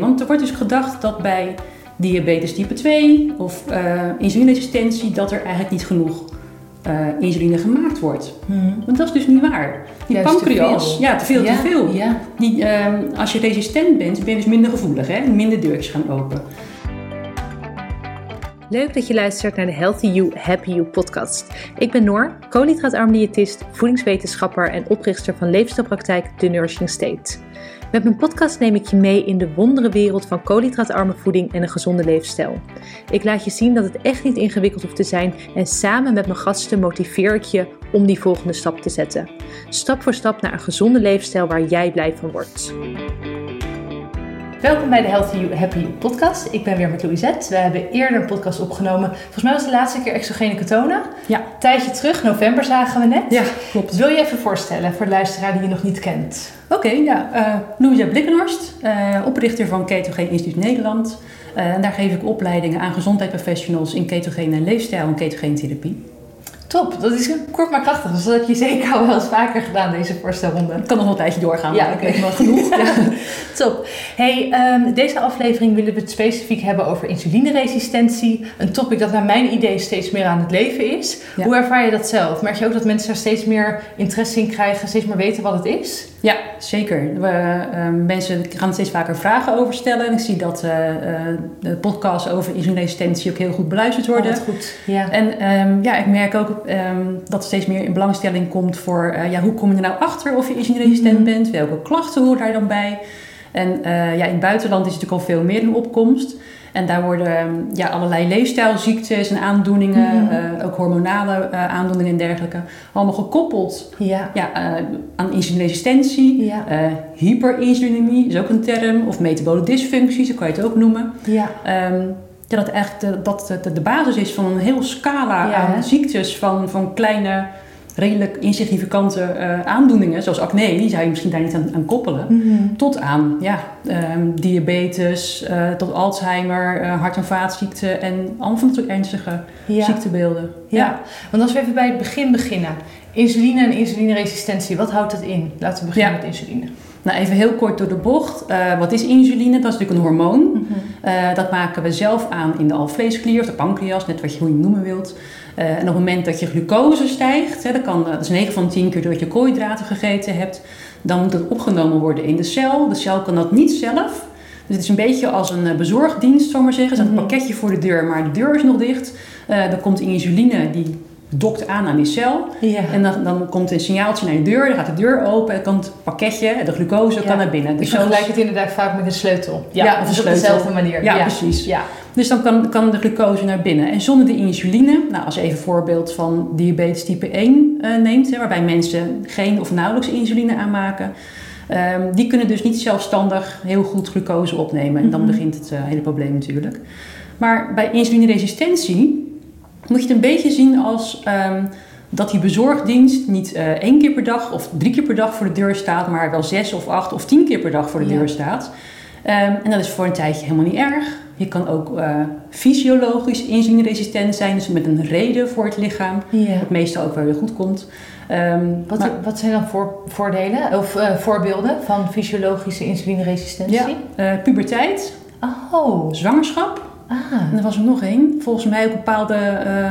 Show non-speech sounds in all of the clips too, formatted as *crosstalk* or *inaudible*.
Want er wordt dus gedacht dat bij diabetes type 2 of uh, insulineresistentie dat er eigenlijk niet genoeg uh, insuline gemaakt wordt. Hmm. Want dat is dus niet waar. Die Juist pancreas, te ja, te veel, te veel. Ja. Die, uh, als je resistent bent, ben je dus minder gevoelig, hè? minder deurtjes gaan open. Leuk dat je luistert naar de Healthy You, Happy You podcast. Ik ben Noor, koolhydraatarm diëtist, voedingswetenschapper en oprichter van leefstijlpraktijk The Nourishing State. Met mijn podcast neem ik je mee in de wondere wereld van koolhydraatarme voeding en een gezonde leefstijl. Ik laat je zien dat het echt niet ingewikkeld hoeft te zijn en samen met mijn gasten motiveer ik je om die volgende stap te zetten. Stap voor stap naar een gezonde leefstijl waar jij blij van wordt. Welkom bij de Healthy You Happy podcast. Ik ben weer met Louisette. We hebben eerder een podcast opgenomen. Volgens mij was de laatste keer exogene ketonen. Ja. Tijdje terug, november zagen we net. Ja, klopt. Wil je even voorstellen voor de luisteraar die je nog niet kent? Oké, ja. Uh, Louisette Blikkenhorst, uh, oprichter van Ketogeen Instituut Nederland. Uh, en daar geef ik opleidingen aan gezondheidsprofessionals in ketogene leefstijl en ketogene therapie. Top, dat is kort maar krachtig. Dus dat heb je zeker al wel eens vaker gedaan, deze voorstelronde. Ik kan nog wel een tijdje doorgaan, ja, ik weet wel genoeg. *laughs* ja. Top. Hey, um, deze aflevering willen we het specifiek hebben over insulineresistentie. Een topic dat naar mijn idee steeds meer aan het leven is. Hoe ervaar je dat zelf? Merk je ook dat mensen daar steeds meer interesse in krijgen, steeds meer weten wat het is? Ja, zeker. We, uh, mensen gaan steeds vaker vragen over stellen. En ik zie dat uh, de podcasts over insulineresistentie ook heel goed beluisterd worden. Oh, goed. Ja. En um, ja, ik merk ook um, dat er steeds meer in belangstelling komt voor uh, ja, hoe kom je er nou achter of je insulineresistent mm bent, welke klachten horen daar dan bij. En ja, in het buitenland is het natuurlijk al veel meer in opkomst. En daar worden ehm, ja, allerlei leefstijlziektes en aandoeningen, mm uh, ook hormonale uh, aandoeningen en dergelijke, allemaal gekoppeld ja. Ja, uh, aan insulineresistentie. Ja. hyperinsulinemie is ook een term, of metabole dysfunctie, zo kan je het ook noemen. Ja. Um, ja, dat echt de, dat de, de basis is van een heel scala aan ziektes, van, van kleine, redelijk insignificante uh, aandoeningen, zoals acne, die zou je misschien daar niet aan, aan koppelen, mhm. tot aan ja, um, diabetes, uh, tot Alzheimer, uh, hart- en vaatziekten en allemaal van dat soort ernstige ziektebeelden. Ja. ja. want als we even bij het begin beginnen. Insuline en insulineresistentie, wat houdt dat in? Laten we beginnen met insuline. Nou, even heel kort door de bocht. Uh, wat is insuline? Dat is natuurlijk een hormoon. Mm -hmm. uh, dat maken we zelf aan in de alvleesklier of de pancreas, net wat je, hoe je het noemen wilt. Uh, en op het moment dat je glucose stijgt, hè, dat, kan, dat is 9 van 10 keer doordat je koolhydraten gegeten hebt, dan moet dat opgenomen worden in de cel. De cel kan dat niet zelf. Dus het is een beetje als een bezorgdienst, zal maar zeggen. Er staat een mhm. pakketje voor de deur, maar de deur is nog dicht. dan komt insuline, die dokt aan aan die cel. Ja. En dan, dan komt een signaaltje naar je deur, dan gaat de deur open en kan het pakketje, de glucose, kan naar binnen. Dus ik vergelijk het inderdaad vaak met een sleutel. Ja, ja of op dezelfde manier. Ja, precies. Ja. Dus dan kan, kan de glucose naar binnen. En zonder de insuline, nou als je even een voorbeeld van diabetes type 1 uh, eh, neemt, hè, waarbij mensen geen of nauwelijks insuline aanmaken, um, die kunnen dus niet zelfstandig heel goed glucose opnemen. En dan mhm. begint het uh, hele probleem natuurlijk. Maar bij insulineresistentie moet je het een beetje zien als um, dat die bezorgdienst niet uh, één keer per dag of drie keer per dag voor de deur staat, maar wel zes of acht of tien keer per dag voor de deur staat. Um, en dat is voor een tijdje helemaal niet erg. Je kan ook uh, fysiologisch insulineresistent zijn, dus met een reden voor het lichaam, ja. wat meestal ook wel weer goed komt. Um, wat, maar, wat, zijn dan voor, voordelen of uh, voorbeelden van fysiologische insulineresistentie? Ja, puberteit, oh. zwangerschap, Ah. En er was er nog één. Volgens mij ook bepaalde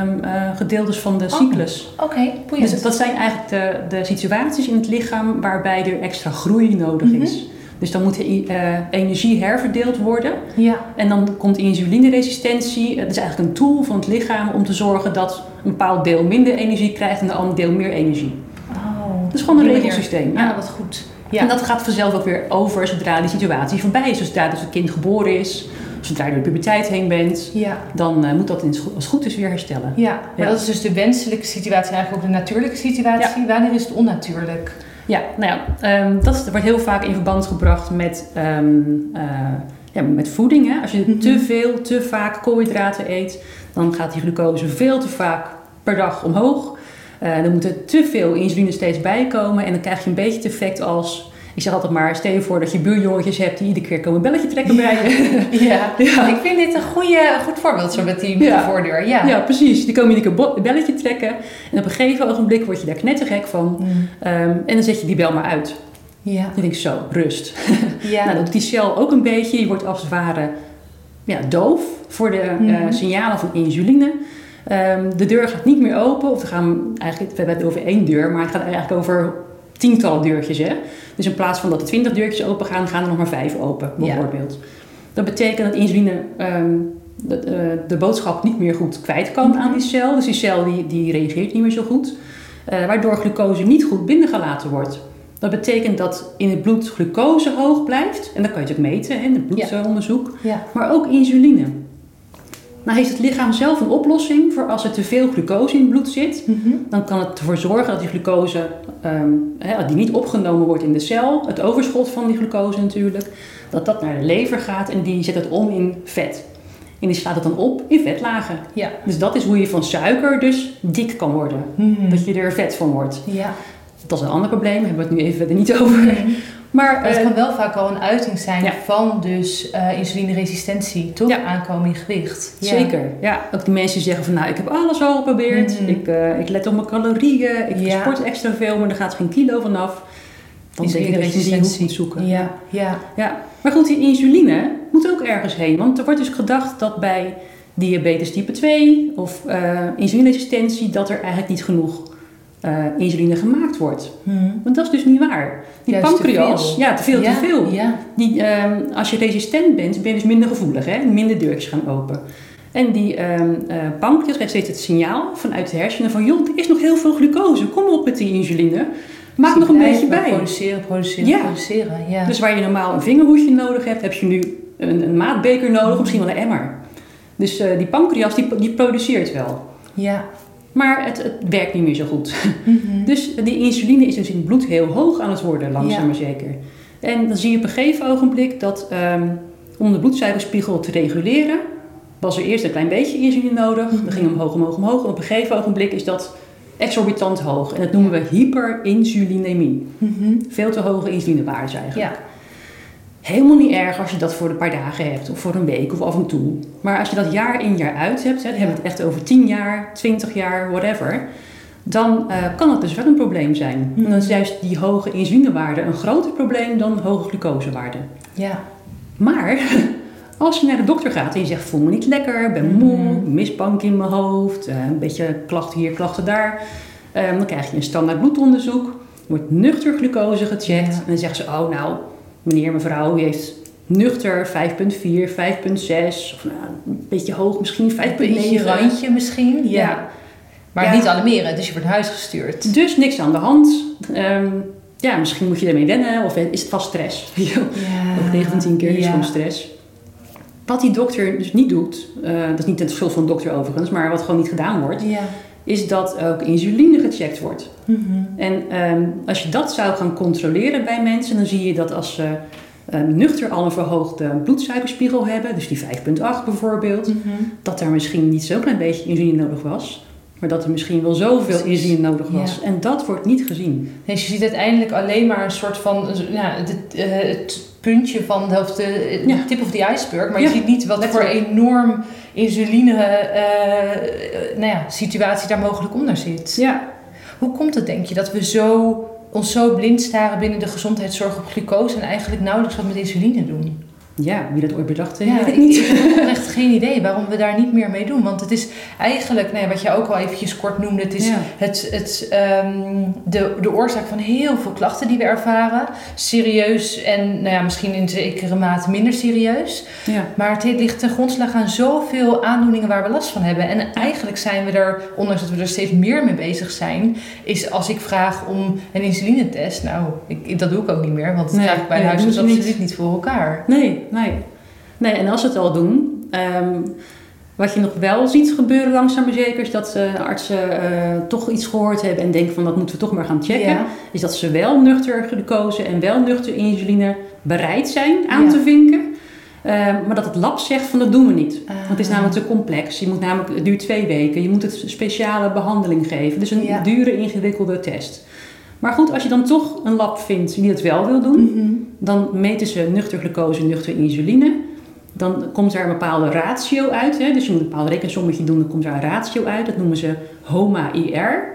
um, gedeeltes van de oh, cyclus. Oké, okay, Dus dat zijn eigenlijk de, de situaties in het lichaam waarbij er extra groei nodig mhm. is. Dus dan moet de uh, energie herverdeeld worden. Ja. En dan komt insulineresistentie. Het is eigenlijk een tool van het lichaam om te zorgen dat een bepaald deel minder energie krijgt en een ander deel meer energie. Oh, dat is gewoon een regelsysteem. Ja, wat goed. Ja. En dat gaat vanzelf ook weer over zodra die situatie voorbij is. Dus zodra dus het kind geboren is, zodra je door de puberteit heen bent, ja. dan uh, moet dat als het goed is weer herstellen. Ja, maar dat is dus de wenselijke situatie, eigenlijk ook de natuurlijke situatie. Wanneer is het onnatuurlijk? Ja, nou ja, um, dat wordt heel vaak in verband gebracht met, um, uh, ja, met voeding. Hè? Als je mm -hmm. te veel, te vaak koolhydraten eet, dan gaat die glucose veel te vaak per dag omhoog. Uh, dan moet er te veel insuline steeds bijkomen en dan krijg je een beetje het effect als ik zeg altijd maar, stel je voor dat je buurjongetjes hebt die iedere keer komen een belletje trekken bij je. *laughs* Ja. ja. ik vind dit een goede, goed voorbeeld zo met die met de voordeur. Ja. ja, precies. Die komen iedere keer een belletje trekken en op een gegeven ogenblik word je daar knettergek van. Mm. Um, en dan zet je die bel maar uit. Ja. Dan denk ik zo, rust. Ja. *laughs* Nou, dat doet die cel ook een beetje. Je wordt als het ware ja, doof voor de eh, Mhm. signalen van insuline. Ehm, de deur gaat niet meer open. Of we gaan eigenlijk, we hebben het over één deur, maar het gaat eigenlijk over tientallen deurtjes. Hè? Dus in plaats van dat er twintig deurtjes open gaan, gaan er nog maar vijf open, Ja. bijvoorbeeld. Dat betekent dat insuline ehm, de, de, de boodschap niet meer goed kwijt kan aan die cel. Dus die cel die, die reageert niet meer zo goed. Eh, waardoor glucose niet goed binnengelaten wordt. Dat betekent dat in het bloed glucose hoog blijft. En dat kan je natuurlijk meten hè, in het bloedonderzoek. Ja. Maar ook insuline. Nou heeft het lichaam zelf een oplossing voor als er te veel glucose in het bloed zit. Mhm. Dan kan het ervoor zorgen dat die glucose, ehm, hè, die niet opgenomen wordt in de cel, het overschot van die glucose natuurlijk, dat dat naar de lever gaat en die zet het om in vet. En die slaat het dan op in vetlagen. Ja. Dus dat is hoe je van suiker dus dik kan worden. Mhm. Dat je er vet van wordt. Ja. Dat is een ander probleem, daar hebben we het nu even verder niet over. Maar Maar het eh, kan wel vaak al een uiting zijn Ja. van dus eh insulineresistentie, toch? Ja. Aankomen in gewicht. Ja. Zeker, ja. Ook die mensen die zeggen van nou, ik heb alles al geprobeerd. Mhm. Ik, eh, ik let op mijn calorieën. Ik Ja. sport extra veel, maar er gaat geen kilo vanaf. Dan denk ik dat je die hoek moet zoeken. Ja, ja. Ja. Maar goed, die insuline moet ook ergens heen. Want er wordt dus gedacht dat bij diabetes type 2 of eh insulineresistentie... dat er eigenlijk niet genoeg eh, insuline gemaakt wordt. Mhm. Want dat is dus niet waar. Die Juist pancreas, ja, te veel, ja, te veel. Ja. Die, ehm, als je resistent bent, ben je dus minder gevoelig. Hè? Minder deurtjes gaan open. En die ehm eh, pancreas krijgt steeds het signaal vanuit de hersenen van... joh, er is nog heel veel glucose. Kom op met die insuline. Maak nog een beetje bij. Produceren, produceren, Ja. produceren. Ja. Dus waar je normaal een vingerhoedje nodig hebt... heb je nu een, een maatbeker nodig of misschien wel een emmer. Dus eh, die pancreas die, die produceert wel. ja. Maar het, het werkt niet meer zo goed. Mhm. Dus die insuline is dus in het bloed heel hoog aan het worden, langzaam Ja. maar zeker. En dan zie je op een gegeven ogenblik dat ehm, om de bloedsuikerspiegel te reguleren, was er eerst een klein beetje insuline nodig. Dan ging hem omhoog, omhoog, omhoog. En op een gegeven ogenblik is dat exorbitant hoog. En dat noemen we hyperinsulinemie. Mhm. Veel te hoge insulinewaardes eigenlijk. Ja. Helemaal niet erg als je dat voor een paar dagen hebt, of voor een week of af en toe. Maar als je dat jaar in jaar uit hebt, hè, dan hebben we het echt over 10 jaar, 20 jaar, whatever. Dan eh, kan het dus wel een probleem zijn. En dan is juist die hoge insulinewaarde een groter probleem dan hoge glucosewaarden. Ja. Maar *laughs* als je naar de dokter gaat en je zegt: voel me niet lekker, ben moe, Mhm. misbank in mijn hoofd, eh, een beetje klachten hier, klachten daar. eh, dan krijg je een standaard bloedonderzoek, wordt nuchter glucose gecheckt. Ja. En dan zeggen ze: oh, nou, meneer, mevrouw, u heeft nuchter 5,4, 5,6, of nou, een beetje hoog, misschien 5,9. Een beetje randje misschien. Ja. Ja. Maar Ja. niet alarmeren, dus je wordt naar huis gestuurd. Dus niks aan de hand. Ehm, ja, misschien moet je ermee wennen, of is het vast stress? *laughs* Ja. Ook 9 van 10 keer is gewoon stress. Wat die dokter dus niet doet, eh, dat is niet het schuld van de dokter overigens, maar wat gewoon niet gedaan wordt, Ja. Is dat ook insuline gecheckt wordt. Mhm. En ehm, als je dat zou gaan controleren bij mensen, dan zie je dat als ze eh, nuchter al een verhoogde bloedsuikerspiegel hebben, dus die 5,8 bijvoorbeeld, Mhm. dat daar misschien niet zo'n klein beetje insuline nodig was, maar dat er misschien wel zoveel insuline nodig was. Ja. En dat wordt niet gezien. Nee, dus je ziet uiteindelijk alleen maar een soort van ja, het, eh, het puntje van de, of de Ja. tip of the iceberg. Maar je ziet niet wat voor enorm insuline eh, nou ja, situatie daar mogelijk onder zit. Ja, Hoe komt het, denk je, dat we zo, ons zo blind staren binnen de gezondheidszorg op glucose en eigenlijk nauwelijks wat met insuline doen? Ja wie dat ooit bedacht heeft, Ja, weet ik ik, niet. ik heb *laughs* echt geen idee waarom we daar niet meer mee doen. Want het is eigenlijk, nou ja, wat je ook al eventjes kort noemde, het is Ja. het, het, ehm, de, de oorzaak van heel veel klachten die we ervaren. Serieus en nou ja, misschien in zekere mate minder serieus. Ja. Maar het ligt ten grondslag aan zoveel aandoeningen waar we last van hebben. En eigenlijk zijn we er, ondanks dat we er steeds meer mee bezig zijn, is als ik vraag om een insulinetest, nou, ik, dat doe ik ook niet meer, want dat Nee, krijg ik bij nee, ze niet. absoluut niet voor elkaar. Nee, nee. Nee, en als ze het al doen, ehm, wat je nog wel ziet gebeuren langzaam maar zeker, is dat artsen eh, toch iets gehoord hebben en denken van dat moeten we toch maar gaan checken. Ja. Is dat ze wel nuchter glucose en wel nuchter insuline bereid zijn aan Ja. te vinken. Ehm, maar dat het lab zegt van dat doen we niet. Want het is Ah. namelijk te complex. Je moet namelijk, het duurt twee weken. Je moet het speciale behandeling geven. Dus een Ja. dure, ingewikkelde test. Maar goed, als je dan toch een lab vindt die het wel wil doen, Mhm. dan meten ze nuchter glucose, nuchter insuline. Dan komt er een bepaalde ratio uit. Hè? Dus je moet een bepaald rekensommetje doen, dan komt er een ratio uit. Dat noemen ze HOMA-IR,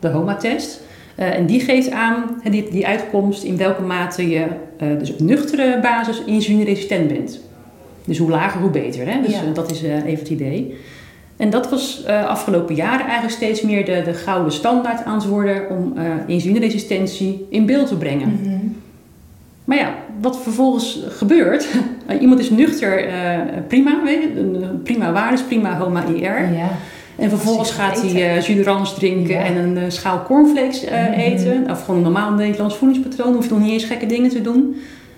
de HOMA-test. Eh, en die geeft aan, hè, die, die uitkomst, in welke mate je eh, dus op nuchtere basis insulineresistent bent. Dus hoe lager, hoe beter. Hè? Dus Ja. eh, dat is even het idee. En dat was eh, afgelopen jaren eigenlijk steeds meer de, de gouden standaard aan het worden om eh insulineresistentie in beeld te brengen. Mhm. Maar ja, wat vervolgens gebeurt, *laughs* iemand is nuchter, eh, prima, weet je, een- een prima waardes, prima HOMA IR. Ja. En vervolgens gaat hij eh d'orange drinken Ja. en een eh, schaal cornflakes eh, Mhm. eten. Of gewoon een normaal Nederlands voedingspatroon, hoef je nog niet eens gekke dingen te doen.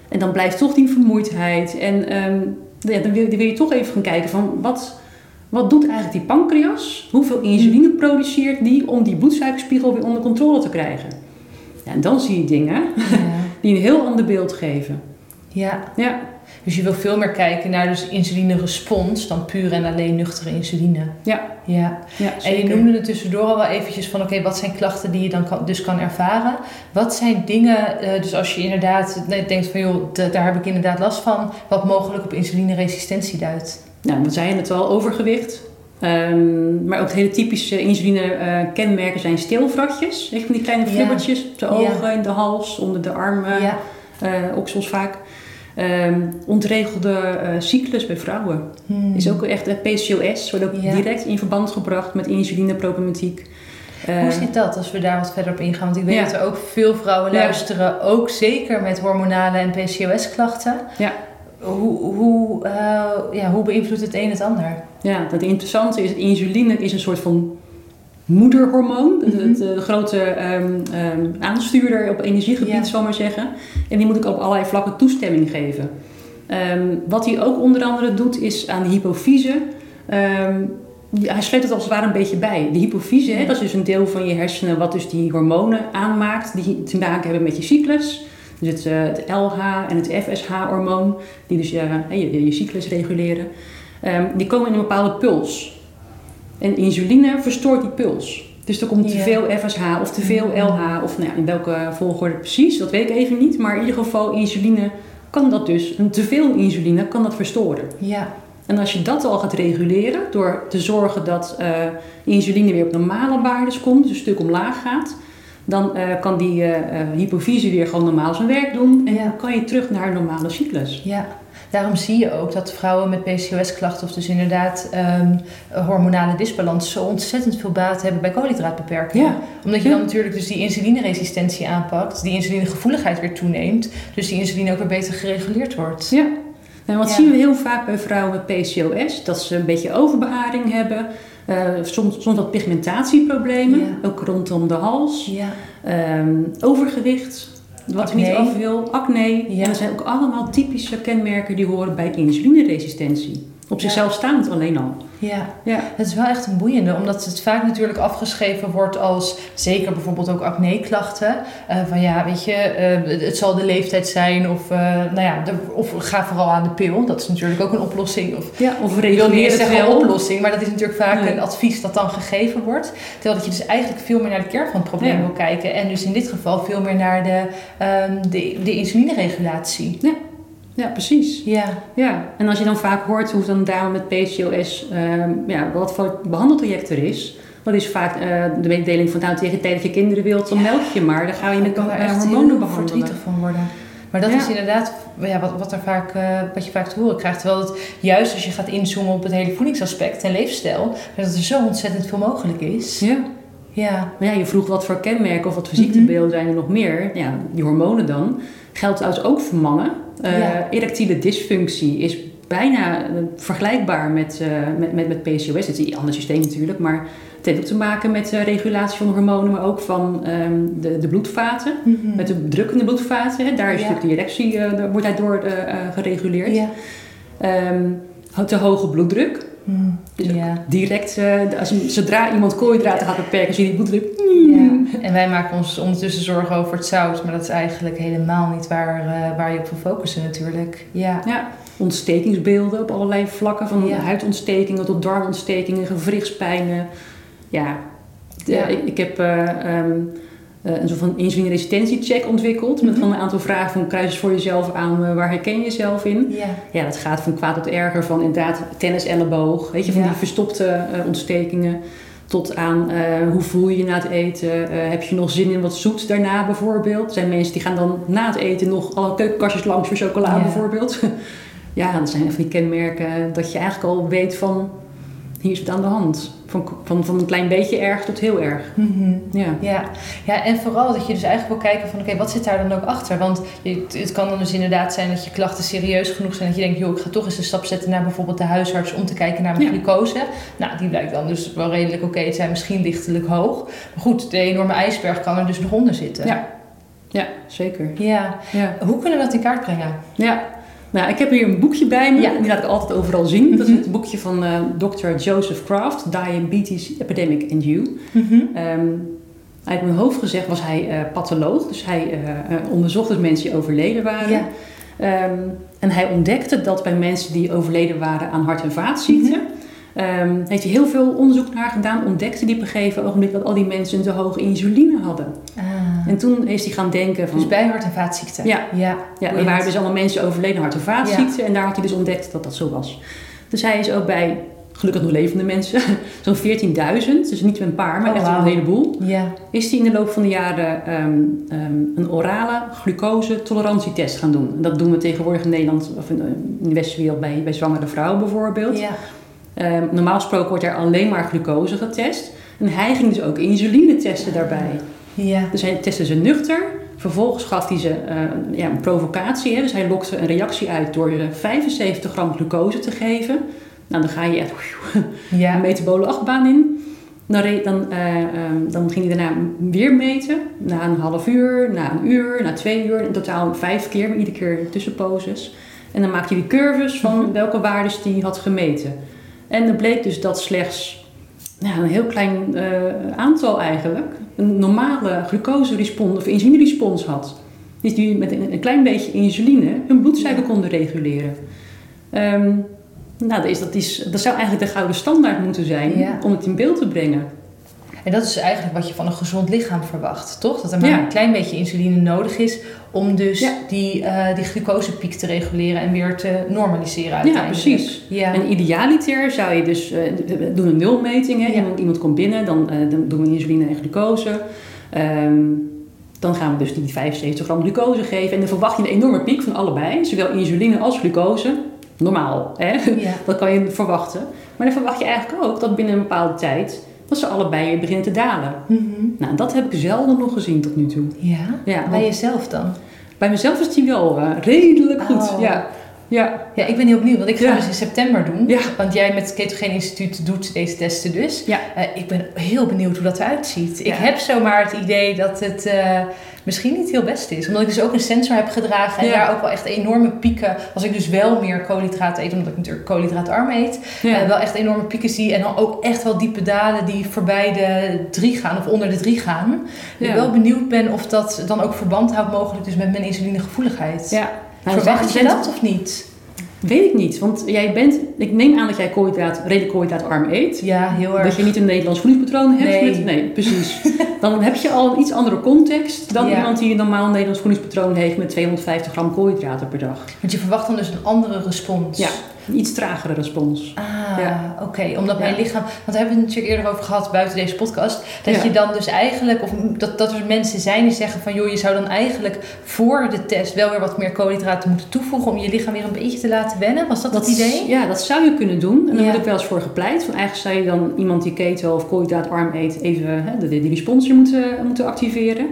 En dan blijft toch die vermoeidheid. En ehm, ja, dan, wil, dan wil je toch even gaan kijken van wat, wat doet eigenlijk die pancreas? Hoeveel insuline produceert die om die bloedsuikerspiegel weer onder controle te krijgen? Ja, en dan zie je dingen Ja. die een heel ander beeld geven. ja. Ja, Dus je wil veel meer kijken naar dus insulinerespons dan puur en alleen nuchtere insuline. ja, Ja. ja En je noemde het tussendoor al wel eventjes van oké, wat zijn klachten die je dan kan, dus kan ervaren? Wat zijn dingen, eh, dus als je inderdaad denkt van joh, daar heb ik inderdaad last van, wat mogelijk op insulineresistentie duidt? Nou, we zeiden het al, overgewicht. Ehm, maar ook hele typische insuline-kenmerken zijn steelvratjes. Echt van die kleine Ja. flibbertjes op de Ja. ogen, in de hals, onder de armen, ja. eh, oksels vaak. Ehm, ontregelde eh, cyclus bij vrouwen. Hmm. Is ook echt, eh, PCOS wordt ook direct in verband gebracht met insulineproblematiek. Eh, Hoe zit dat als we daar wat verder op ingaan? Want ik weet Ja. dat er ook veel vrouwen Ja. luisteren, ook zeker met hormonale en PCOS-klachten. Ja. Hoe, hoe, eh, ja, hoe beïnvloedt het een het ander? Ja, dat interessante is, insuline is een soort van moederhormoon. Mhm. De, de, de grote ehm, ehm, aanstuurder op energiegebied, Ja. zal maar zeggen. En die moet ik op allerlei vlakken toestemming geven. Ehm, wat hij ook onder andere doet, is aan de hypofyse. hij sleept het als het ware een beetje bij. De hypofyse, hè, dat is dus een deel van je hersenen wat dus die hormonen aanmaakt, die te maken hebben met je cyclus. Dus het, eh, het LH en het FSH-hormoon, die dus je, je, je cyclus reguleren. Ehm, die komen in een bepaalde puls. En insuline verstoort die puls. Dus er komt te veel FSH of te veel Mhm. LH, of nou ja, in welke volgorde precies, dat weet ik even niet. Maar in ieder geval, insuline kan dat dus, een te veel insuline kan dat verstoren. Ja, En als je dat al gaat reguleren, door te zorgen dat eh, insuline weer op normale waardes komt, dus een stuk omlaag gaat, dan eh, kan die eh, eh, hypofyse weer gewoon normaal zijn werk doen. En Ja. dan kan je terug naar een normale cyclus. ja. Daarom zie je ook dat vrouwen met PCOS-klachten, of dus inderdaad ehm, hormonale disbalans, zo ontzettend veel baat hebben bij koolhydraatbeperking. Ja. Omdat je Ja. dan natuurlijk dus die insulineresistentie aanpakt, die insulinegevoeligheid weer toeneemt, dus die insuline ook weer beter gereguleerd wordt. Ja. En wat Ja. zien we heel vaak bij vrouwen met PCOS? Dat ze een beetje overbeharing hebben. Eh, soms, soms wat pigmentatieproblemen, Ja. ook rondom de hals. Ja. Ehm, overgewicht, wat Acne. niet af wil, acne. Ja. En dat zijn ook allemaal typische kenmerken die horen bij insulineresistentie. Op zichzelf staand alleen al. ja. Ja. Het is wel echt een boeiende, omdat het vaak natuurlijk afgeschreven wordt als, zeker bijvoorbeeld ook acne-klachten, eh, van ja, weet je, eh, het zal de leeftijd zijn of, eh, nou ja, de, of ga vooral aan de pil. Dat is natuurlijk ook een oplossing. Of, ja, of ik wil niet reguleer zeggen wel. oplossing, maar dat is natuurlijk vaak een advies dat dan gegeven wordt. Terwijl dat je dus eigenlijk veel meer naar de kern van het probleem Ja. wil kijken. En dus in dit geval veel meer naar de, ehm de, de insulineregulatie. Ja, precies. Ja, Ja. En als je dan vaak hoort hoe dan dame met PCOS, ehm, ja, wat voor behandeltraject er is. Dat is vaak eh, de mededeling van nou tegen de tijd dat je kinderen wilt, dan Ja. melk je maar. Dan ga je met kan echt hormonen behandelen. verdrietig van worden. Maar dat Ja. is inderdaad ja, wat, wat, er vaak, eh, wat je vaak te horen krijgt. Terwijl het juist als je gaat inzoomen op het hele voedingsaspect en leefstijl, dat er zo ontzettend veel mogelijk is. Ja. Ja, Maar ja, je vroeg wat voor kenmerken of wat voor Mhm. ziektebeelden zijn er nog meer. Ja, die hormonen dan. Geldt trouwens ook voor mannen. Ja. Erectiele dysfunctie is bijna eh, vergelijkbaar met, eh, met, met, met PCOS. Het is een ander systeem natuurlijk, maar het heeft ook te maken met eh, regulatie van hormonen, maar ook van ehm, de, de bloedvaten. Mhm. Met de drukkende bloedvaten, hè, daar is Ja. natuurlijk de erectie, wordt hij door eh, gereguleerd. ja. Ehm, te hoge bloeddruk. Dus ja. direct, eh, als, zodra iemand koolhydraten gaat beperken, zie je die bloeddruk. Ja, en wij maken ons ondertussen zorgen over het zout, maar dat is eigenlijk helemaal niet waar, eh, waar je op wil focussen natuurlijk. Ja, Ja, ontstekingsbeelden op allerlei vlakken. Van huidontstekingen tot darmontstekingen, gewrichtspijnen. Ja. Ik, ik heb eh, ehm, eh, een soort van insulineresistentiecheck ontwikkeld. Met Mhm. van een aantal vragen van kruis voor jezelf aan. eh, waar herken je jezelf in? ja, Ja, dat gaat van kwaad tot erger. Van inderdaad tennis elleboog. Weet je, van Ja. die verstopte eh, ontstekingen. tot aan hoe voel je je na het eten. Heb je nog zin in wat zoets daarna bijvoorbeeld? Er zijn mensen die gaan dan na het eten nog alle keukenkastjes langs voor chocola Ja. bijvoorbeeld. *laughs* ja, dat zijn van die kenmerken dat je eigenlijk al weet van hier is het aan de hand. Van, van, van een klein beetje erg tot heel erg. Mhm. Ja. Ja. ja, en vooral dat je dus eigenlijk wil kijken van oké, wat zit daar dan ook achter? Want je, het kan dan dus inderdaad zijn dat je klachten serieus genoeg zijn. Dat je denkt, joh, ik ga toch eens een stap zetten naar bijvoorbeeld de huisarts om te kijken naar mijn Ja. glucose. Nou, die blijkt dan dus wel redelijk oké te zijn, misschien lichtelijk hoog. Maar goed, de enorme ijsberg kan er dus nog onder zitten. Ja. ja, zeker. ja. Ja. Hoe kunnen we dat in kaart brengen? Ja, nou, ik heb hier een boekje bij me. Ja. Die laat ik altijd overal zien. Dat is Mhm. het boekje van eh Dr. Joseph Kraft, Diabetes Epidemic and You. Ehm, uit mijn hoofd gezegd was hij eh, patholoog. Dus hij eh, onderzocht dus mensen die overleden waren. Ja. Ehm, en hij ontdekte dat bij mensen die overleden waren aan hart- en vaatziekten... ehm, heeft hij heel veel onderzoek naar gedaan. Ontdekte hij op een gegeven ogenblik dat al die mensen een te hoge insuline hadden. Ah. En toen is hij gaan denken van... Dus bij hart- en vaatziekten? Ja. ja. Ja, er waren dus allemaal mensen overleden aan hart- en vaatziekten. En daar had hij dus ontdekt dat dat zo was. Dus hij is ook bij, gelukkig nog levende mensen, *laughs* zo'n 14.000, dus niet een paar, maar Oh, echt wauw. een heleboel. Ja. Is hij in de loop van de jaren ehm, ehm, een orale glucose-tolerantietest gaan doen. En dat doen we tegenwoordig in Nederland, of in, in de westerse wereld, bij, bij zwangere vrouwen bijvoorbeeld. Ja. Ehm, normaal gesproken wordt er alleen maar glucose getest. En hij ging dus ook insuline testen daarbij. Ja. Dus hij testte ze nuchter. Vervolgens gaf hij ze eh, ja, een provocatie. Hè? Dus hij lokte een reactie uit door ze 75 gram glucose te geven. Nou, dan ga je echt een Ja. metabole achtbaan in. Dan, dan, eh, ehm, dan ging hij daarna weer meten. Na een half uur, na een uur, na twee uur. In totaal vijf keer, maar iedere keer tussenposes. En dan maakte hij de curves van Mhm. welke waardes hij had gemeten. En er bleek dus dat slechts ja, een heel klein eh, aantal eigenlijk een normale glucose-respons of insuline-respons had. Dus die met een, een klein beetje insuline hun bloedsuiker konden reguleren. Ehm, nou, dat, is, dat, is, dat zou eigenlijk de gouden standaard moeten zijn Ja. om het in beeld te brengen. En dat is eigenlijk wat je van een gezond lichaam verwacht, toch? Dat er maar Ja. een klein beetje insuline nodig is om dus Ja. die, eh, die glucosepiek te reguleren en weer te normaliseren uiteindelijk. precies. Ja, En idealiter zou je dus eh, we doen een nulmeting. Hè? Ja. Iemand, iemand komt binnen, dan, eh, dan doen we insuline en glucose. Ehm, dan gaan we dus die 75 gram glucose geven. En dan verwacht je een enorme piek van allebei. Zowel insuline als glucose. Normaal, hè? ja. *laughs* Dat kan je verwachten. Maar dan verwacht je eigenlijk ook dat binnen een bepaalde tijd... dat ze allebei weer beginnen te dalen. Mhm. Nou, dat heb ik zelden nog gezien tot nu toe. ja. Ja, bij want jezelf dan? bij mezelf is die wel eh, redelijk goed. Oh. Ja. Ja. Ja, ik ben heel benieuwd, want ik ga Ja. dus in september doen. Ja. Want jij met het Ketogeen Instituut doet deze testen dus. Ja. Eh, ik ben heel benieuwd hoe dat eruit ziet. Ik heb zomaar het idee dat het eh, misschien niet heel best is. Omdat ik dus ook een sensor heb gedragen en daar ook wel echt enorme pieken... Als ik dus wel meer koolhydraten eet, omdat ik natuurlijk koolhydraatarm eet... Eh, wel echt enorme pieken zie. En dan ook echt wel diepe dalen die voorbij de drie gaan of onder de drie gaan. Ik wel benieuwd ben of dat dan ook verband houdt mogelijk dus met mijn insulinegevoeligheid. ja. Nou, Verwacht je dat of niet? Weet ik niet, want jij bent, ik neem aan dat jij koolhydraat, redelijk koolhydraatarm eet. Ja, heel erg. Dat je niet een Nederlands voedingspatroon hebt. Nee. Met, nee, precies. *laughs* Dan heb je al een iets andere context dan Ja. iemand die een normaal Nederlands voedingspatroon heeft met 250 gram koolhydraten per dag. Want je verwacht dan dus een andere respons. Ja, een iets tragere respons. Ah, Ja. oké. Omdat mijn lichaam... Want daar hebben we het natuurlijk eerder over gehad buiten deze podcast. Dat je dan dus eigenlijk... Of dat, dat er mensen zijn die zeggen van... joh, je zou dan eigenlijk voor de test wel weer wat meer koolhydraten moeten toevoegen... om je lichaam weer een beetje te laten wennen. Was dat, het idee? Ja, dat zou je kunnen doen. En daar heb ik wel eens voor gepleit. Van eigenlijk zou je dan iemand die keto of koolhydraatarm eet... even hè, de, die respons moeten, moeten activeren.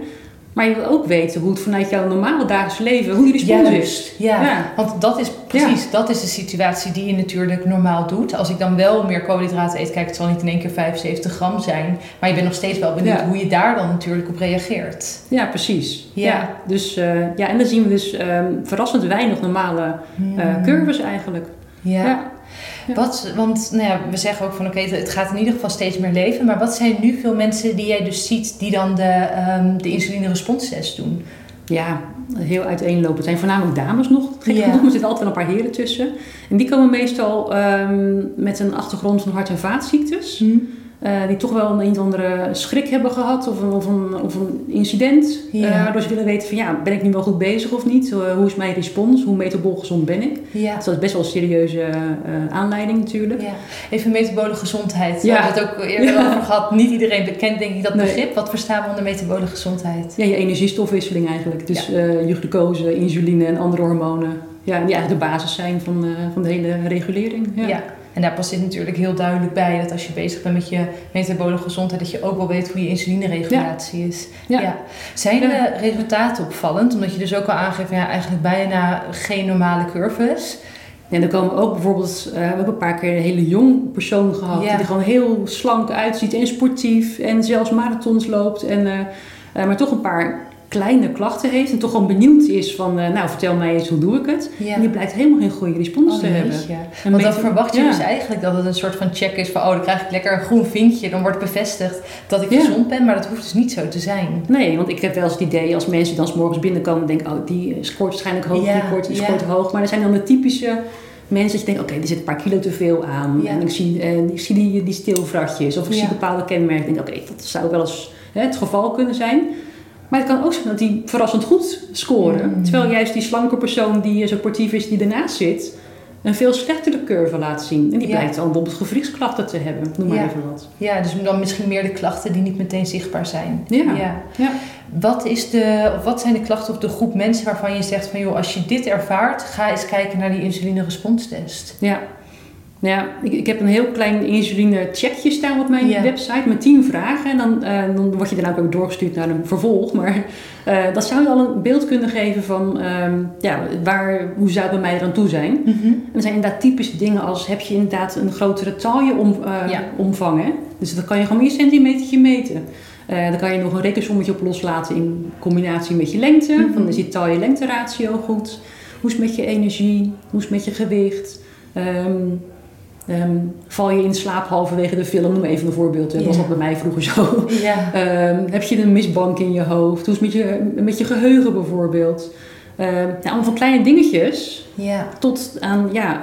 Maar je wil ook weten hoe het vanuit jouw normale dagelijks leven... hoe die respons is. Ja, Ja. want dat is precies, dat is de situatie die je natuurlijk normaal doet. Als ik dan wel meer koolhydraten eet, kijk, het zal niet in één keer 75 gram zijn. Maar je bent nog steeds wel benieuwd Ja. hoe je daar dan natuurlijk op reageert. Ja, precies. Ja. dus, eh, ja, en dan zien we dus ehm, verrassend weinig normale Hmm. curves eigenlijk. Ja. Wat, want nou ja, we zeggen ook van oké, het gaat in ieder geval steeds meer leven. Maar wat zijn nu veel mensen die jij dus ziet die dan de, ehm de insuline responstest doen? Ja, heel uiteenlopend. Het zijn voornamelijk dames nog. Gek Ja. genoeg, *laughs* maar er zitten altijd wel een paar heren tussen. En die komen meestal ehm, met een achtergrond van hart- en vaatziektes. Eh, die toch wel een, een of andere schrik hebben gehad of een, of een, of een incident. Ja. Eh, waardoor ze willen weten van ja, ben ik nu wel goed bezig of niet? Eh, hoe is mijn respons? Hoe metabol gezond ben ik? Ja. Dus dat is best wel een serieuze aanleiding natuurlijk. Ja, even metabole gezondheid. We Ja. hebben het ook eerder Ja. over gehad. Niet iedereen bekent denk ik dat Nee. begrip. Wat verstaan we onder metabole gezondheid? Ja, je energiestofwisseling eigenlijk. Dus je glucose, insuline en andere hormonen. Ja, die eigenlijk de basis zijn van, van de hele regulering. Ja. En daar past dit natuurlijk heel duidelijk bij dat als je bezig bent met je metabole gezondheid, dat je ook wel weet hoe je insulineregulatie is. Ja. Zijn de resultaten opvallend? Omdat je dus ook al aangeeft, ja, eigenlijk bijna geen normale curves. En dan komen ook bijvoorbeeld, eh, we hebben een paar keer een hele jong persoon gehad. Ja. Die er gewoon heel slank uitziet en sportief. En zelfs marathons loopt. En, eh, eh, maar toch een paar kleine klachten heeft. En toch gewoon benieuwd is van, eh, nou vertel mij eens hoe doe ik het. Ja. En die blijkt helemaal geen goede respons Oh, te hebben. En Want dan verwacht je ja. dus eigenlijk dat het een soort van check is van, oh, dan krijg ik lekker een groen vinkje. Dan wordt bevestigd dat ik Ja. gezond ben, maar dat hoeft dus niet zo te zijn. Nee, want ik heb wel eens het idee als mensen dan 's morgens binnenkomen denken, oh die scoort waarschijnlijk hoog, die scoort, die scoort hoog. Maar er zijn dan de typische mensen dat je denkt, oké, die zit een paar kilo te veel aan. Ja. En ik zie, eh, ik zie die, die stilvratjes of ik Ja. zie bepaalde kenmerken. Ik denk, oké, dat zou wel eens hè, het geval kunnen zijn. Maar het kan ook zijn dat die verrassend goed scoren. Mm. Terwijl juist die slanke persoon die eh, zo sportief is, die ernaast zit, een veel slechtere curve laat zien. En die blijkt dan bijvoorbeeld gewrichtsklachten te hebben. Noem maar even wat. Ja, dus dan misschien meer de klachten die niet meteen zichtbaar zijn. Ja. ja. Wat, is de, of wat zijn de klachten of de groep mensen waarvan je zegt van joh, als je dit ervaart, ga eens kijken naar die insulineresponstest. Ja. Ja, ik, ik heb een heel klein insuline checkje staan op mijn Ja. website met 10 vragen. En dan, eh, dan word je daarna ook doorgestuurd naar een vervolg. Maar eh, dat zou je al een beeld kunnen geven van ehm, ja, waar, hoe zou het bij mij eraan toe zijn. En er zijn inderdaad typische dingen als heb je inderdaad een grotere taille om, Ja. omvang. Hè? Dus dan kan je gewoon meer centimetertje meten. Dan kan je nog een rekensommetje op loslaten in combinatie met je lengte. Mhm. Van is die taille-lengte ratio goed? Hoe is het met je energie? Hoe is het met je gewicht? Ehm, ehm, val je in slaap halverwege de film? Noem even een voorbeeld. Dat was dat bij mij vroeger zo. Ehm, heb je een misbank in je hoofd? Hoe is het met je, met je geheugen bijvoorbeeld? Nou, allemaal van kleine dingetjes tot aan, ja,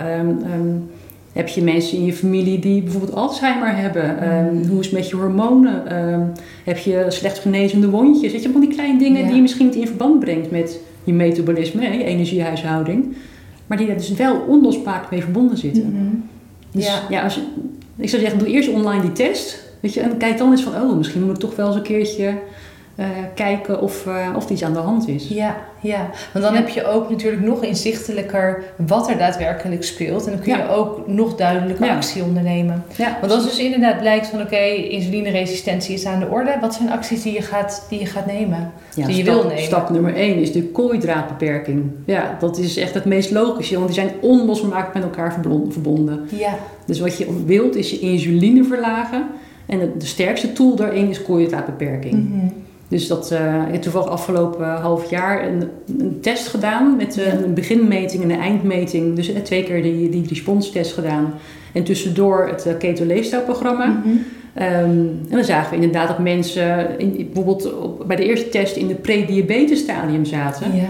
heb je mensen in je familie die bijvoorbeeld Alzheimer hebben? Ehm, hoe is het met je hormonen? Heb je slecht genezende wondjes? Weet je, van die kleine dingen die je misschien niet in verband brengt met je metabolisme, hè, je energiehuishouding. Maar die er dus wel onlosmakelijk mee verbonden zitten. Mhm. Dus Ja. ja, als je, ik zou zeggen, doe eerst online die test. Weet je, en kijk dan eens van, oh, misschien moet ik toch wel eens een keertje eh, kijken of, eh, of er iets aan de hand is. Ja, ja, want dan Ja. heb je ook natuurlijk nog inzichtelijker wat er daadwerkelijk speelt. En dan kun je Ja. ook nog duidelijker Ja. actie ondernemen. Ja, Want als dus inderdaad blijkt van oké, insulineresistentie is aan de orde. Wat zijn acties die je gaat, die je gaat nemen? Ja, die je stap, wil nemen. Stap nummer 1 is de koolhydraatbeperking. Ja, dat is echt het meest logische, want die zijn onlosmakelijk met elkaar verbon- verbonden. Ja, Dus wat je wilt is je insuline verlagen. En de, de sterkste tool daarin is koolhydraatbeperking. Mhm. Dus dat, eh, ik heb toevallig afgelopen half jaar een, een test gedaan met eh, een beginmeting en een eindmeting. Dus eh, twee keer die, die responstest gedaan. En tussendoor het uh, keto leefstijlprogramma. Mhm. Ehm, en dan zagen we inderdaad dat mensen in, bijvoorbeeld op, bij de eerste test in de pre-diabetes stadium zaten. Ja,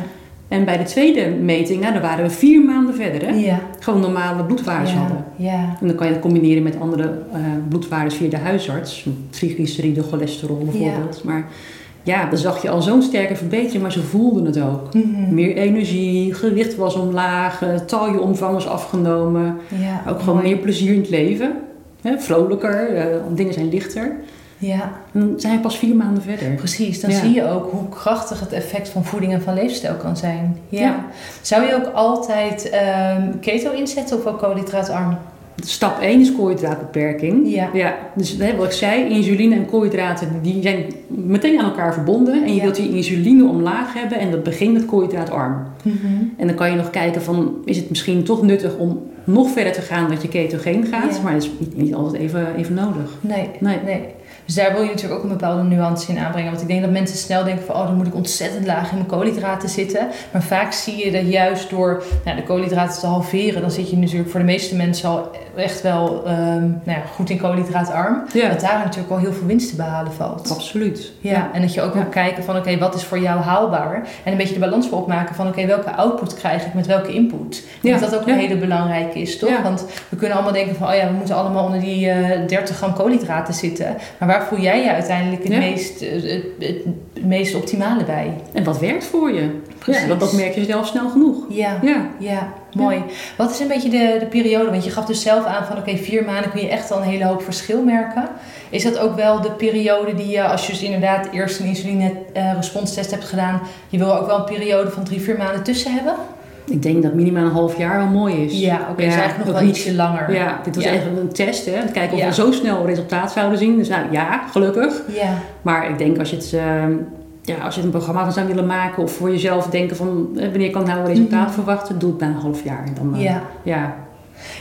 En bij de tweede meting, nou, dan waren we vier maanden verder. Hè? ja, Gewoon normale bloedwaardes ja, hadden. ja, En dan kan je dat combineren met andere bloedwaardes via de huisarts. Triglyceride, cholesterol bijvoorbeeld. Maar ja, dan zag je al zo'n sterke verbetering, maar ze voelden het ook. Mhm. Meer energie, gewicht was omlaag, eh, tailleomvang was afgenomen. ja. Ook gewoon mooi. meer plezier in het leven. Hè, vrolijker, eh, dingen zijn lichter. Ja, En dan zijn we pas vier maanden verder. precies. Dan Ja. zie je ook hoe krachtig het effect van voeding en van leefstijl kan zijn. Ja. Ja. Zou je ook altijd ehm, keto inzetten of ook koolhydraatarm? Stap 1 is koolhydraatbeperking. Ja. ja dus hè, wat ik zei, insuline en koolhydraten die zijn meteen aan elkaar verbonden. En je Ja. wilt die insuline omlaag hebben en dat begint met koolhydraatarm. Mhm. En dan kan je nog kijken van, is het misschien toch nuttig om nog verder te gaan dat je ketogeen gaat? Ja. Maar dat is niet, niet altijd even, even nodig. Nee, Nee. nee. Dus daar wil je natuurlijk ook een bepaalde nuance in aanbrengen. Want ik denk dat mensen snel denken van... oh, dan moet ik ontzettend laag in mijn koolhydraten zitten. Maar vaak zie je dat juist door nou, de koolhydraten te halveren... dan zit je natuurlijk voor de meeste mensen al echt wel ehm, nou ja, goed in koolhydraatarm. Ja, Dat daar natuurlijk al heel veel winst te behalen valt. absoluut. Ja, en dat je ook wil kijken van oké, wat is voor jou haalbaar? En een beetje de balans voor opmaken van oké, welke output krijg ik met welke input? Dat dat ook een hele belangrijke belangrijk is, toch? Want we kunnen allemaal denken van, oh ja, we moeten allemaal onder die uh, 30 gram koolhydraten zitten. Maar waar voel jij je uiteindelijk het, meest, het, het, meest optimale bij? En wat werkt voor je? Precies. want dat merk je zelf snel genoeg. Ja, ja. ja mooi. Wat is een beetje de, de periode? Want je gaf dus zelf aan van oké, vier maanden kun je echt al een hele hoop verschil merken. Is dat ook wel de periode die je, als je dus inderdaad eerst een insuline-responstest hebt gedaan, je wil ook wel een periode van drie, vier maanden tussen hebben? Ik denk dat minimaal een half jaar wel mooi is. Ja, oké, okay, ja, eigenlijk nog wel ietsje langer. Ja, dit was ja. even een test, hè. Kijken of we zo snel resultaat zouden zien. Dus nou, ja, gelukkig. Ja. Maar ik denk als je het... Uh, ja, als je een programma van zou willen maken of voor jezelf denken van eh, wanneer kan ik nou een resultaat mhm. verwachten, doe het na een half jaar. En dan, uh, ja. ja,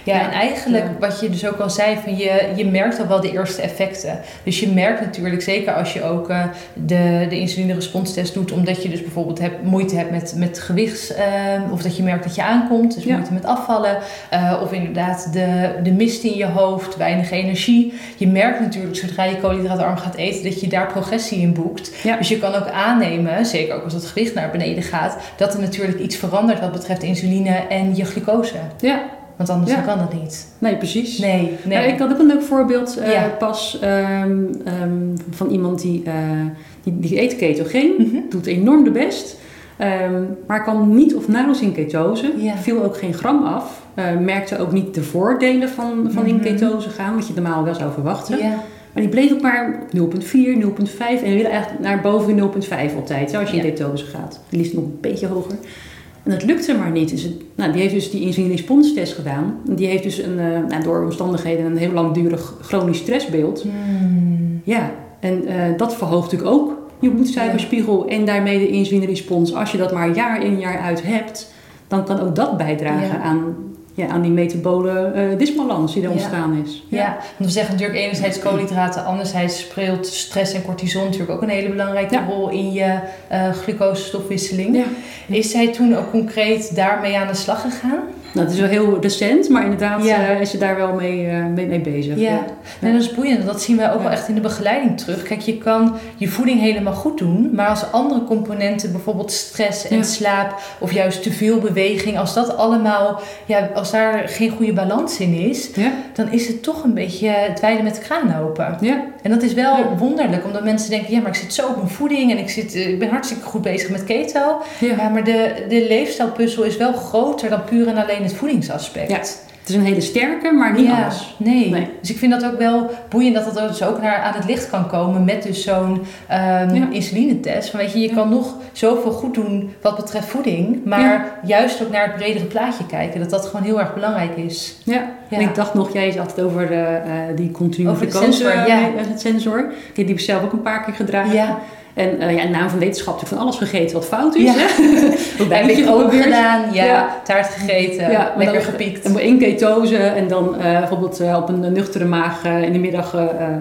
ja, en eigenlijk wat je dus ook al zei, van je, je merkt al wel de eerste effecten. Dus je merkt natuurlijk, zeker als je ook uh, de, de insulineresponstest doet, omdat je dus bijvoorbeeld hebt, moeite hebt met, met gewichts, uh, of dat je merkt dat je aankomt, dus moeite met afvallen, uh, of inderdaad de, de mist in je hoofd, weinig energie. Je merkt natuurlijk zodra je koolhydraatarm gaat eten, dat je daar progressie in boekt. Dus je kan ook aannemen, zeker ook als het gewicht naar beneden gaat, dat er natuurlijk iets verandert wat betreft insuline en je glucose. Ja, want anders kan dat niet. Nee, precies. Nee, nee. ik had ook een leuk voorbeeld uh, pas um, um, van iemand die, uh, die, die eet ketogeen, mm -hmm. doet enorm de best, um, maar kwam niet of nauwelijks in ketose, ja. viel ook geen gram af, uh, merkte ook niet de voordelen van, van mm -hmm. in mhm. ketose gaan, wat je normaal wel zou verwachten. Ja. Maar die bleef ook maar 0,4, 0,5 en wil eigenlijk naar boven 0,5 altijd, als je in ketose gaat. Liefst nog een beetje hoger. En dat lukte maar niet. Dus het, nou, die heeft dus die insulineresponstest gedaan. Die heeft dus een, uh, nou, door omstandigheden een heel langdurig chronisch stressbeeld. Hmm. Ja, en uh, dat verhoogt natuurlijk ook je bloedsuikerspiegel en daarmee de insulinerespons. Als je dat maar jaar in jaar uit hebt, dan kan ook dat bijdragen ja. aan ja, aan die metabole uh, disbalans die er ontstaan is. Ja. ja. want we zeggen natuurlijk enerzijds koolhydraten, anderzijds speelt stress en cortisol natuurlijk ook een hele belangrijke rol in je uh, glucosestofwisseling. Is zij toen ook concreet daarmee aan de slag gegaan? Nou, het is wel heel recent, maar inderdaad uh, is ze daar wel mee, uh, mee, mee, bezig. Ja. ja. En dat is boeiend. Dat zien wij ook wel echt in de begeleiding terug. Kijk, je kan je voeding helemaal goed doen, maar als andere componenten, bijvoorbeeld stress en slaap, of juist te veel beweging, als dat allemaal, ja, als daar geen goede balans in is, dan is het toch een beetje dweilen met de kraan open. Ja. En dat is wel wonderlijk, omdat mensen denken, ja, maar ik zit zo op mijn voeding en ik, zit, ik ben hartstikke goed bezig met keto. Ja. maar de, de leefstijlpuzzel is wel groter dan puur en alleen het voedingsaspect. Ja. Het is een hele sterke, maar niet ja, alles. Nee. nee. Dus ik vind dat ook wel boeiend dat dat dus ook naar, aan het licht kan komen met dus zo'n um, ja. insulinetest. Van, weet je, je ja. kan nog zoveel goed doen wat betreft voeding, maar juist ook naar het bredere plaatje kijken. Dat dat gewoon heel erg belangrijk is. Ja, en ik dacht nog, jij had het over de, uh, die continue glucose sensor, ja. het sensor. Ik heb die zelf ook een paar keer gedragen. Ja. En uh, ja, in naam van wetenschap heb ik van alles gegeten wat fout is. Ja. Heb *laughs* ik ook gedaan. Ja, ja, taart gegeten. Ja, lekker dan, gepiekt. En in ketose en dan uh, bijvoorbeeld uh, op een nuchtere maag in de middag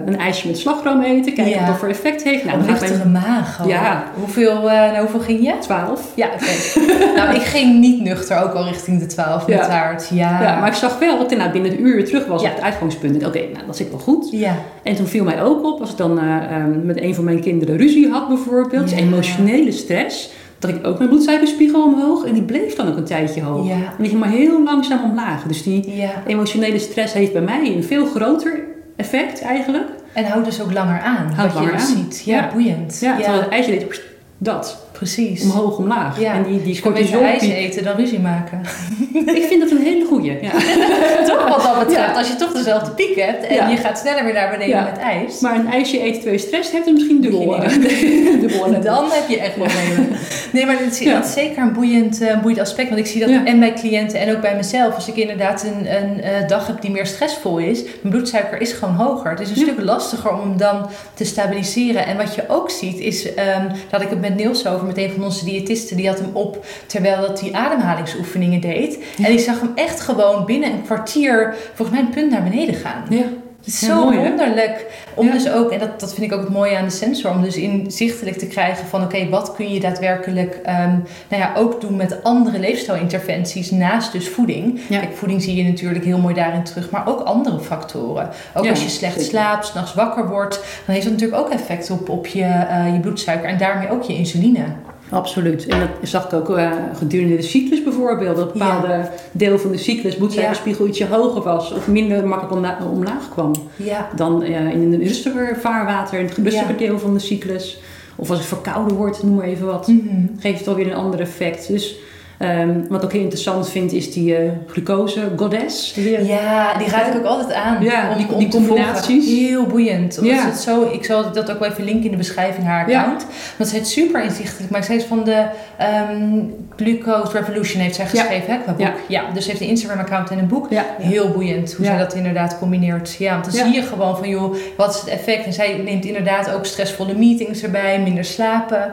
een ijsje met slagroom eten. Kijken wat dat voor effect heeft. Nou, een nuchtere maag? Oh. Ja. Hoeveel, nou, hoeveel ging je? Twaalf. Ja, oké. Okay. *laughs* nou, ik ging niet nuchter, ook al richting de twaalf met taart. Ja. ja, maar ik zag wel dat ik nou, binnen het uur weer terug was op het uitgangspunt. Oké, okay, nou, dat zit wel goed. Ja. En toen viel mij ook op, als ik dan um, met een van mijn kinderen ruzie had bijvoorbeeld, ja. emotionele stress, dat ik ook mijn bloedsuikerspiegel omhoog en die bleef dan ook een tijdje hoog. Ja. En die ging maar heel langzaam omlaag. Dus die ja. emotionele stress heeft bij mij een veel groter effect eigenlijk. En houdt dus ook langer aan. Houdt langer je aan. ziet. Ja, boeiend. Ja, terwijl deed dat. Precies. Omhoog, omlaag. Ja. En die, die cortisol... ijs eten dan ruzie maken. *laughs* ik vind dat een hele goeie. Ja. *laughs* toch wat dat betreft. Ja. Als je toch dezelfde piek hebt en je gaat sneller weer naar beneden met ijs. Maar een ijsje eten terwijl je stress hebt, is misschien dubbel. *laughs* dubbel dan heb je echt problemen. nee, maar dat is, dat is zeker een boeiend, uh, boeiend aspect. Want ik zie dat en bij cliënten en ook bij mezelf. Als ik inderdaad een, een uh, dag heb die meer stressvol is, mijn bloedsuiker is gewoon hoger. Het is een stuk lastiger om hem dan te stabiliseren. En wat je ook ziet is, um, dat ik het met Niels over met een van onze diëtisten. Die had hem op terwijl dat die ademhalingsoefeningen deed. En die zag hem echt gewoon binnen een kwartier volgens mij een punt naar beneden gaan. Ja. Het is zo wonderlijk. Om dus ook, en dat, dat vind ik ook het mooie aan de sensor, om dus inzichtelijk te krijgen van oké, wat kun je daadwerkelijk um, nou ja, ook doen met andere leefstijlinterventies naast dus voeding. Kijk, voeding zie je natuurlijk heel mooi daarin terug, maar ook andere factoren. Ook als je slecht zeker. slaapt, s'nachts wakker wordt, dan heeft dat natuurlijk ook effect op, op je, uh, je bloedsuiker en daarmee ook je insuline. Absoluut. En dat zag ik ook uh, gedurende de cyclus bijvoorbeeld. Dat een bepaalde deel van de cyclus, bloedsuikerspiegel, ietsje hoger was of minder makkelijk omlaag kwam. Ja. Dan uh, in een rustiger vaarwater, in het rustiger deel van de cyclus. Of als het verkouden wordt, noem maar even wat, Mhm. geeft het alweer een ander effect. Dus ehm, wat ik ook heel interessant vind, is die uh, glucose goddess. Die, Ja, die raad ik ook altijd aan. Ja, om, die- om die combinaties. Heel boeiend. Omdat Ja. ze het zo, ik zal dat ook wel even linken in de beschrijving, haar Ja. account. Want ze het super inzichtelijk. Maar zij is van de ehm, Glucose Revolution heeft zij Ja. geschreven, hè, qua boek. Ja. Ja. dus ze heeft een Instagram account en een boek. ja. Heel boeiend hoe Ja. zij dat inderdaad combineert. Ja, want dan Ja. zie je gewoon van, joh, wat is het effect? En zij neemt inderdaad ook stressvolle meetings erbij, minder slapen.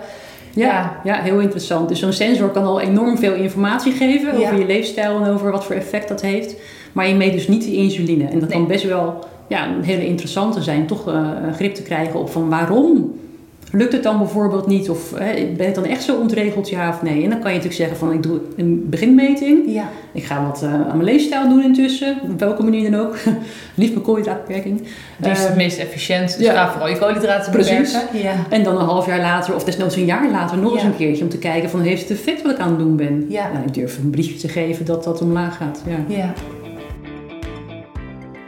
Ja, ja, heel interessant. Dus zo'n sensor kan al enorm veel informatie geven over je leefstijl en over wat voor effect dat heeft. Maar je meet dus niet de insuline. En dat Nee. kan best wel ja, een hele interessante zijn, toch eh, een grip te krijgen op van waarom lukt het dan bijvoorbeeld niet? Of hè, ben ik dan echt zo ontregeld, ja of nee? En dan kan je natuurlijk zeggen van ik doe een beginmeting. Ja. Ik ga wat eh, aan mijn leefstijl doen intussen, op welke manier dan ook. *laughs* Liefst met koolhydraatbeperking. Die is het Ehm, meest efficiënt. Dus ja. ga vooral je koolhydraten Precies. beperken. Ja. En dan een half jaar later, of desnoods een jaar later, nog eens een keertje om te kijken van heeft het effect wat ik aan het doen ben. Ja. Nou, ik durf een briefje te geven dat dat omlaag gaat. Ja. ja.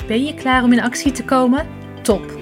Ben je klaar om in actie te komen? Top!